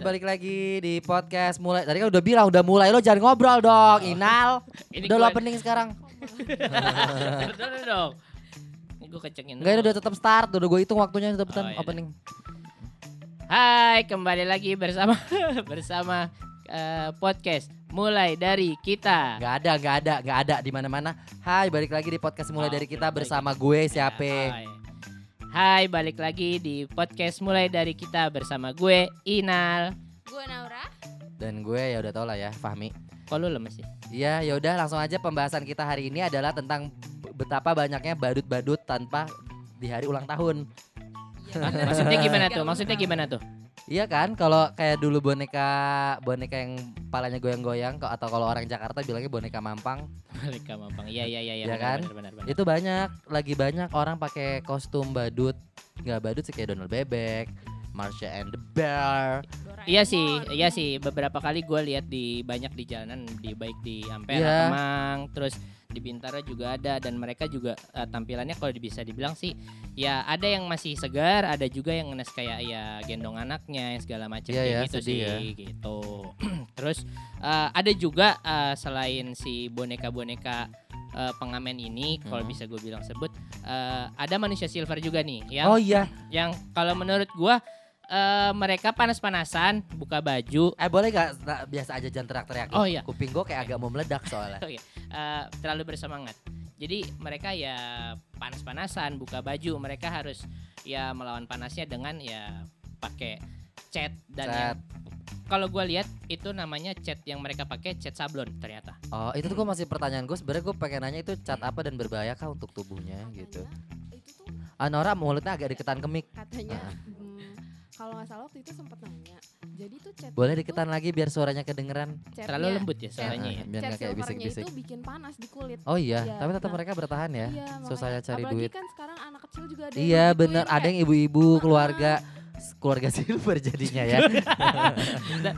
Balik lagi di podcast mulai. Tadi kan udah bilang udah mulai lo jangan ngobrol dong, Inal. Ini udah lo opening sekarang. Dong. Ini gue kencengin. Enggak ini udah tetap start, udah gue hitung waktunya udah Oh, betul iya, opening. Hai, kembali lagi bersama bersama eh, podcast mulai dari kita. Gak ada, gak ada, gak ada di mana-mana. Hai, balik lagi di podcast mulai Oh, dari kita bersama gue Ya, siapa? hai. Hai, balik lagi di podcast mulai dari kita bersama gue Inal. Gue Naura. Dan gue ya udah tau lah ya, Fahmi. Kok lu lemes sih? Iya, ya udah langsung aja pembahasan kita hari ini adalah tentang betapa banyaknya badut-badut tanpa di hari ulang tahun. Iya, Maksudnya gimana tuh? Maksudnya gimana tuh? Iya kan, kalau kayak dulu boneka boneka yang palanya goyang-goyang atau kalau orang Jakarta bilangnya boneka mampang, ke Mampang. Iya, iya, iya, iya. Ya benar, kan? Benar, benar, benar. itu banyak, lagi banyak orang pakai kostum badut. Nggak badut sih kayak Donald Bebek, Marsha and the Bear. Iya sih, iya sih. Beberapa kali gue lihat di banyak di jalanan, di baik di Ampera, Iya. Kemang, terus di Bintara juga ada dan mereka juga eh, tampilannya kalau bisa dibilang sih ya ada yang masih segar, ada juga yang ngenes kayak ya gendong anaknya yang segala macam kayak ya, gitu sedih sih ya. gitu. terus eh, ada juga eh, selain si boneka-boneka eh, pengamen ini kalau Hmm. bisa gue bilang sebut eh, ada manusia silver juga nih yang Oh iya, yang kalau menurut gua eh, mereka panas-panasan buka baju eh boleh gak nah, biasa aja jangan teriak-teriak. Oh, iya. Kuping gue kayak agak mau meledak soalnya. eh, terlalu bersemangat. Jadi mereka ya panas-panasan buka baju, mereka harus ya melawan panasnya dengan ya pakai cat dan Cat. yang kalau gua lihat itu namanya cat yang mereka pakai cat sablon ternyata. Oh itu tuh gue masih pertanyaan gue sebenarnya gue pengen nanya itu cat apa dan berbahaya kah untuk tubuhnya gitu. Itu tuh Ah Nora mulutnya agak deketan ke mic. katanya Ah. Kalau nggak salah waktu itu sempat nanya. Jadi tuh chat Boleh itu deketan lagi biar suaranya kedengeran. chatnya- Terlalu lembut ya suaranya ya. Biar Chat nggak kayak bisik-bisik. itu bikin panas di kulit. Oh iya, Iya, tapi tetap nah. mereka bertahan ya. Iya, Susah makanya. cari Apalagi duit. kan sekarang anak kecil juga ada Iya yang bener, ada yang ibu-ibu keluarga keluarga silver jadinya ya.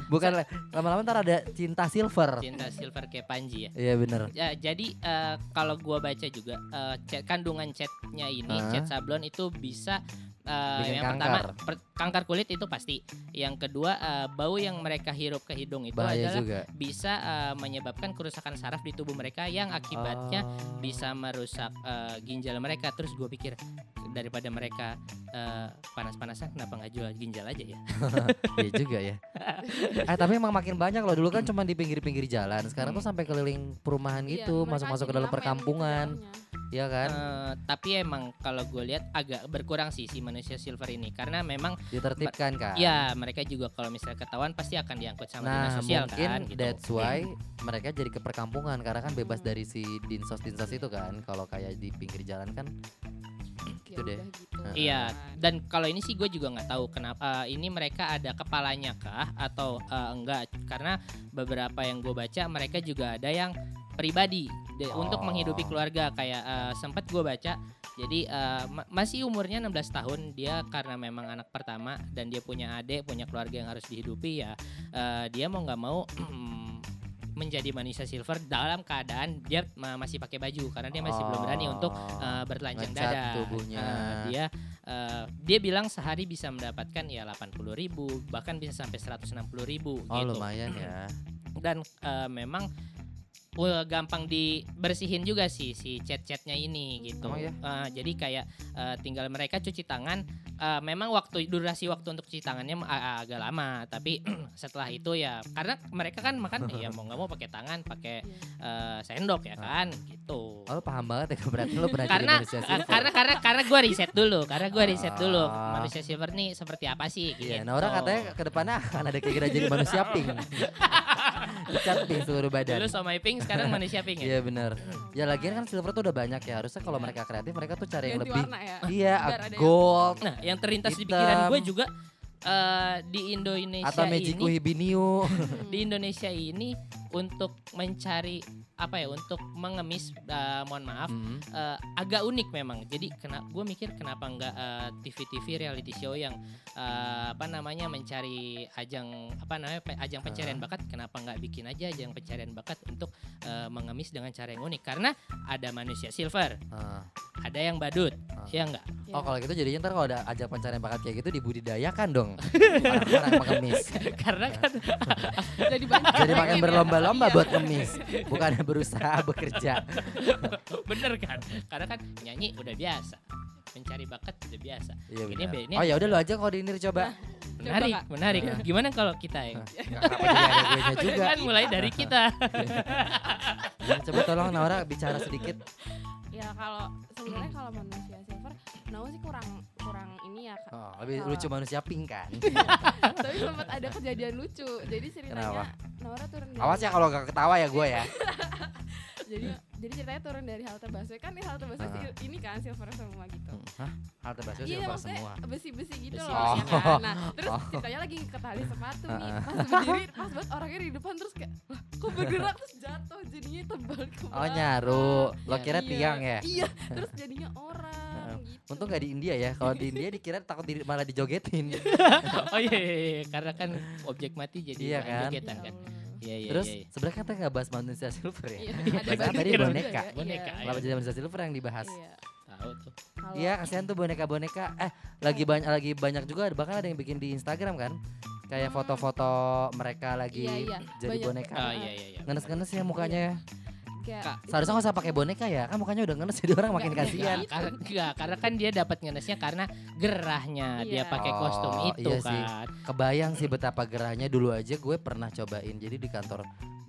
Bukan le- lama-lama ntar ada cinta silver. Cinta silver kayak Panji ya. Iya bener. Ya, jadi eh, kalau gua baca juga eh, cat- kandungan catnya ini Hah? cat sablon itu bisa Bikin yang pertama kanker. per- kanker kulit itu pasti. Yang kedua eh, bau yang mereka hirup ke hidung itu Bahaya adalah juga. bisa eh, menyebabkan kerusakan saraf di tubuh mereka yang akibatnya Oh. bisa merusak eh, ginjal mereka. Terus gue pikir daripada mereka eh, panas-panasan kenapa nggak jual ginjal aja ya? Iya juga ya. eh tapi emang makin banyak loh. Dulu kan cuma di pinggir-pinggir jalan. Sekarang tuh sampai keliling perumahan Iya, gitu, masuk-masuk ke dalam ngamen perkampungan. gitu Iya kan? Eh, tapi emang kalau gue lihat agak berkurang sih si manusia silver ini karena memang Ditertibkan kan. ya mereka juga kalau misalnya ketahuan pasti akan diangkut sama Nah dinas sosial mungkin kan gitu. that's why mereka jadi ke perkampungan karena kan bebas Hmm. dari si dinsos-dinsos itu kan. Kalau kayak di pinggir jalan kan Ya gitu deh. udah gitu. Iya, dan kalau ini sih gue juga nggak tahu kenapa eh, ini mereka ada kepalanya kah atau eh, enggak karena beberapa yang gue baca mereka juga ada yang pribadi de- untuk Oh. menghidupi keluarga kayak eh, sempat gue baca jadi eh, ma- masih umurnya 16 tahun dia karena memang anak pertama dan dia punya adik punya keluarga yang harus dihidupi ya eh, dia mau nggak mau menjadi manusia silver dalam keadaan dia ma- masih pakai baju karena dia masih belum berani untuk Oh. uh, bertelanjang dada. tubuhnya. Uh, dia uh, dia bilang sehari bisa mendapatkan ya 80.000 ribu bahkan bisa sampai 160.000 ribu Oh gitu. lumayan ya. Dan uh, memang gampang dibersihin juga sih si cat-catnya ini gitu. Oh, iya? Uh, jadi kayak uh, tinggal mereka cuci tangan. Uh, memang waktu durasi waktu untuk cuci tangannya a- agak lama, tapi setelah itu ya karena mereka kan makan ya mau nggak mau pakai tangan, pakai uh, sendok ya kan gitu. Oh lu paham banget ya berarti lu pernah jadi karena manusia ka- silver. karena karena karena gue riset dulu karena gue riset dulu Ah. manusia silver nih seperti apa sih Iya, gitu. nah orang katanya ke depannya akan ada kira jadi manusia pink. Dicat pink seluruh badan. dulu somai pink sekarang manusia pink ya Iya benar. Ya lagian kan silver tuh udah banyak ya. Harusnya kalau Iya. mereka kreatif mereka tuh cari yang lebih warna ya. Iya, gold nah yang terlintas di pikiran gue juga eh, di Indonesia atau Magic ini Hibiniu. Di Indonesia ini untuk mencari apa ya untuk mengemis eh, mohon maaf Hmm. eh, agak unik memang. Jadi kena gue mikir kenapa nggak eh, TV-TV reality show yang eh, apa namanya mencari ajang apa namanya pe- ajang pencarian Ah. bakat. Kenapa nggak bikin aja ajang pencarian bakat untuk eh, mengemis dengan cara yang unik? Karena ada manusia silver, Ah, ada yang badut, ya enggak Ya. Oh kalau gitu jadinya ntar kalau ada ajak pencarian bakat kayak gitu dibudidayakan dong orang-orang pengemis. karena kan jadi banyak Jadi makin ya. berlomba-lomba Iya. buat ngemis, bukan berusaha bekerja. bener kan karena kan nyanyi udah biasa mencari bakat udah biasa Iya Ini ini- Oh ya udah lu aja kalau diinir coba. menarik Kak. menarik gimana kalau kita gue juga. kan mulai dari kita Coba tolong Naura bicara sedikit. Ya kalau sebenarnya kalau manusia silver Nau sih kurang kurang ini ya Kak. Oh, lebih Kalau- lucu manusia pink kan. tapi sempat ada kejadian lucu jadi ceritanya Kenapa? Naura turun Awas ya kalau gak ketawa ya gue ya. jadi jadi ceritanya turun dari halte busway kan di halte busway sih ini kan silver semua gitu Hah? Halte busway Iya silver maksudnya semua. besi-besi gitu Besi. loh ya Oh. kan. Nah terus Oh. ceritanya lagi ke tali sepatu nih Ah. Pas berdiri pas banget orangnya di depan terus kayak Lah kok bergerak terus jatuh jadinya tebal ke Oh nyaru, lo kira Iya, tiang ya? Iya terus jadinya orang gitu Untung gak di India ya. Kalau di India dikira takut di, malah dijogetin. oh iya, iya, iya. karena kan objek mati jadi Iya bahan kan? jogetan kan Allah. Iya iya Terus iya, iya. sebenarnya kan kita nggak bahas manusia silver ya. Iya, tadi boneka. ya, Boneka, iya. Kenapa jadi manusia silver yang dibahas? Iya. tahu tuh Iya kasihan tuh boneka-boneka. Eh lagi banyak lagi banyak juga bahkan ada yang bikin di Instagram kan. Kayak Hmm. foto-foto mereka lagi Iya, iya. jadi Banyak. boneka. oh iya iya iya Ngenes-ngenes ya mukanya ya. Kayak Kak, Seharusnya nggak usah pakai boneka ya. Kan mukanya udah ngenes jadi orang makin kasihan. nggak. karena enggak, karena kan dia dapat ngenesnya karena gerahnya dia Iya. pakai kostum Oh, itu iya sih. kan Kebayang sih betapa gerahnya dulu aja gue pernah cobain. Jadi di kantor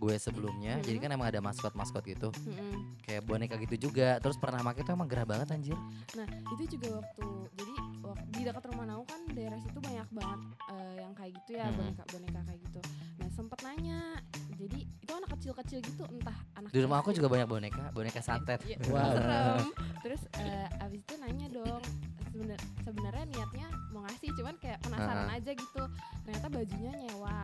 gue sebelumnya, Mhm. jadi kan emang ada maskot-maskot gitu. Mm-mm. Kayak boneka gitu juga. Terus pernah pakai tuh emang gerah banget anjir. Nah itu juga waktu jadi wak- di dekat rumah Nau kan daerah situ banyak banget eh, yang kayak gitu ya Hmm. boneka boneka kayak gitu. Nah sempet nanya jadi itu anak kecil-kecil gitu entah anak Di rumah aku juga banyak boneka, boneka santet. Iya, Wow. serem. Terus eh, abis itu nanya dong sebenar sebenarnya niatnya mau ngasih cuman kayak penasaran Ah. aja gitu. Ternyata bajunya nyewa.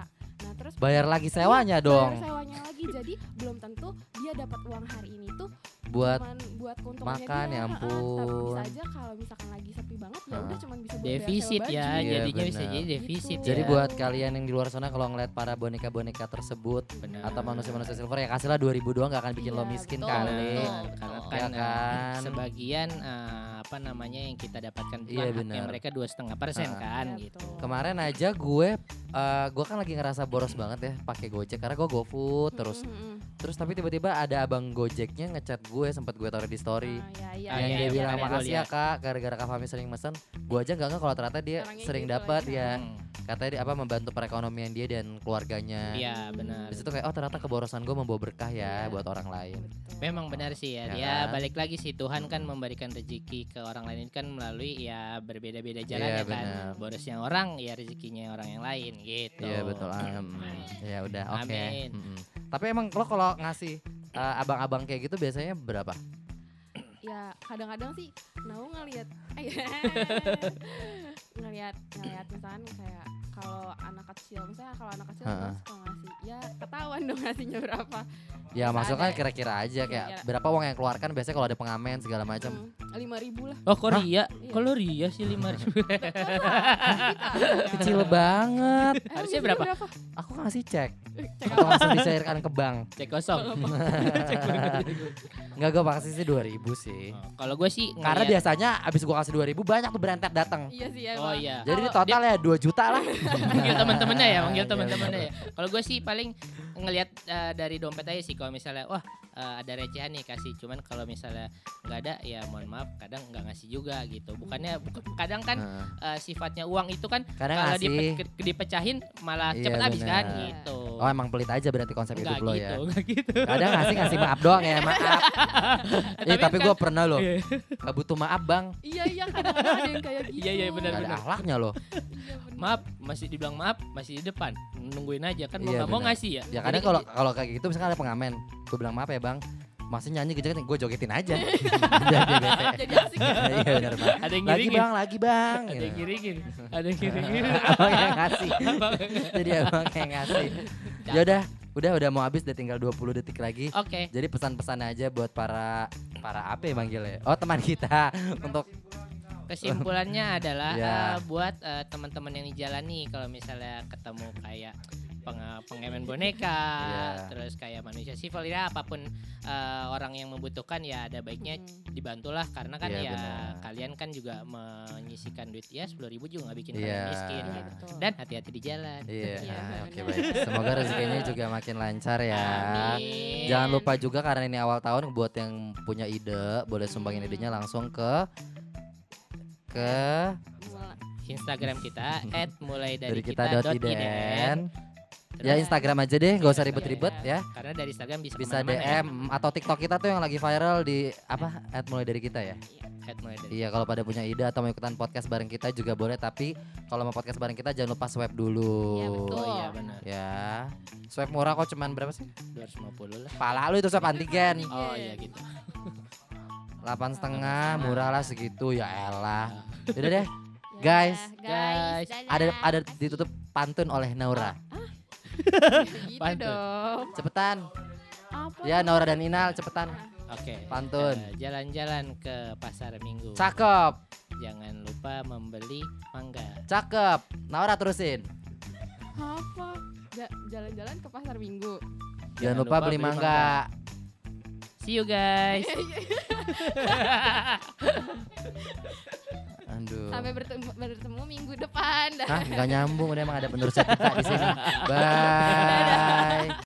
Terus Bayar lagi sewanya Iya, dong. Bayar sewanya lagi jadi belum tentu dia dapat uang hari ini tuh Buat cuman buat keuntungannya makan, dia. ya tapi ampun. bisa aja kalau misalkan lagi sepi banget ya udah Heeh. cuman bisa defisit ya baju. Iya, jadinya bisa jadi defisit Gitu. Jadi ya. buat kalian yang di luar sana kalau ngeliat para boneka-boneka tersebut atau manusia-manusia silver ya kasihlah 2000 doang gak akan bikin lo Iya, miskin betul, kali. betul. Benar, karena Iya kan, sebagian eh, apa namanya yang kita dapatkan Iya, bukan haknya benar. mereka dua setengah persen Ah. kan Iya, gitu. Kemarin aja gue eh gue kan lagi ngerasa boros banget ya pakai Gojek karena gue GoFood terus Mm, terus tapi tiba-tiba ada abang Gojeknya ngechat gue sempat gue taruh di story. Ah, iya, iya, Ah, yang iya, dia iya, bilang ada makasih ya kak gara-gara kak Fahmi sering mesen gue aja nggak nggak kalau ternyata dia Orangnya sering gitu dapat ya Hmm, katanya dia apa membantu perekonomian dia dan keluarganya iya benar di situ kayak oh ternyata keborosan gue membawa berkah ya Iya. buat orang lain Betul. Memang benar sih ya. Ya Ya, kan? balik lagi sih Tuhan kan memberikan rezeki ke orang lain kan melalui ya berbeda-beda Iya, jalannya kan. benar. Borosnya orang ya rezekinya orang yang lain gitu. Iya betul. am. ya udah oke. Amin. Mm-mm. Tapi emang lo kalau ngasih eh, abang-abang kayak gitu biasanya berapa? ya kadang-kadang sih Nau ngelihat ngelihat ngelihat misalkan kayak kalau anak kecil misalnya kalau anak kecil kan suka ngasih ya ketahuan dong ngasihnya berapa Ya masuk kan kira-kira aja kayak Kira-kira. berapa uang yang keluarkan biasanya kalau ada pengamen segala macam. lima ribu lah Oh Korea, Iya. kalau Ria sih lima ribu. Kecil banget. Eh, Harusnya biasanya berapa? Aku ngasih cek Cek atau langsung dicairkan ke bank. Cek kosong. Enggak gue kasih sih 2000 sih. Oh, kalau gue sih Karena ngeliat- biasanya abis gue kasih 2000 banyak tuh berentet datang. iya sih ya Oh iya. Jadi total ya 2 juta lah. manggil teman-temannya ya, manggil Iya, teman-temannya ya. Kalau gue sih paling ngelihat eh, dari dompet aja sih kalau misalnya wah eh, ada recehan nih kasih cuman kalau misalnya nggak ada ya mohon maaf kadang nggak ngasih juga gitu bukannya buka- kadang kan Heeh. eh, sifatnya uang itu kan Kadang kalau dipe- dipecahin malah Iya, cepet habis kan benar. gitu Oh emang pelit aja berarti konsep nggak hidup lo gitu ya. nggak gitu Kadang ngasih ngasih maaf doang ya maaf. Eh Tapi tapi kan- gue pernah loh. Iya. Gak butuh maaf bang. iya iya kadang-kadang ada yang kayak gitu Iya, iya, benar, Gak ada benar. akhlaknya loh. Iya, benar. maaf masih dibilang maaf masih di depan nungguin aja kan mau Iya, nggak mau ngasih ya Ya kadang Jadi- kalau kalau kayak gitu misalkan ada pengamen, gue bilang maaf ya bang. Masih nyanyi gitu gue jogetin aja. Jadi asik ya Iya benar bang. ada yang Lagi ngiringin bang, lagi bang. ada yang gitu. ngiringin ada yang ngiringin abang yang ngasih. Jadi abang yang ngasih. Ya udah, udah udah mau habis udah tinggal 20 detik lagi. oke Jadi pesan-pesan aja buat para para apa ya manggilnya? Oh teman kita untuk kesimpulannya adalah Ya. eh, buat eh, teman-teman yang di jalan nih kalau misalnya ketemu kayak peng- pengemen boneka Ya. terus kayak manusia sivil ya apa pun eh, orang yang membutuhkan ya ada baiknya Hmm. dibantulah karena kan Iya, ya benar. kalian kan juga menyisikan duit ya sepuluh ribu juga nggak bikin Iya. kalian miskin Iya, gitu. betul. Dan hati-hati di jalan. Iya, Iya, oke benar. baik. Semoga rezekinya juga makin lancar ya. Amin. Jangan lupa juga karena ini awal tahun buat yang punya ide boleh sumbangin Hmm. idenya langsung ke ke Instagram kita @mulai dari, dari kita dot kita iden. Terus- Ya Instagram aja deh, gak usah Iya, ribet-ribet iya. ya. Karena dari Instagram bisa Bisa ke mana-mana ya. DM atau TikTok kita tuh yang lagi viral di apa? At mulai dari kita ya. At mulai dari Iya, kalau pada punya ide atau mau ikutan podcast bareng kita juga boleh, tapi kalau mau podcast bareng kita jangan lupa swipe dulu. Iya, betul. Oh iya benar. Ya. Swipe murah kok cuman berapa sih? 250 lah. Pala lu itu swipe antigen. Oh iya gitu. Delapan setengah, murah lah segitu ya elah. Ah. Udah deh, Ya, Guys. Guys. ada ada ditutup pantun oleh Naura. gitu Pantun. dong. Cepetan. Apa? Ya Naura dan Inal cepetan. Oke. Pantun. eh, Jalan-jalan ke pasar Minggu. Cakep, Jangan lupa membeli mangga. cakep. Naura terusin. Apa? Ja- Jalan-jalan ke pasar minggu. Jangan, lupa, beli mangga. See you guys. Aduh. Sampai bertemu, bertemu minggu depan. Hah, nggak nyambung udah emang ada penerusnya kita di sini. Bye.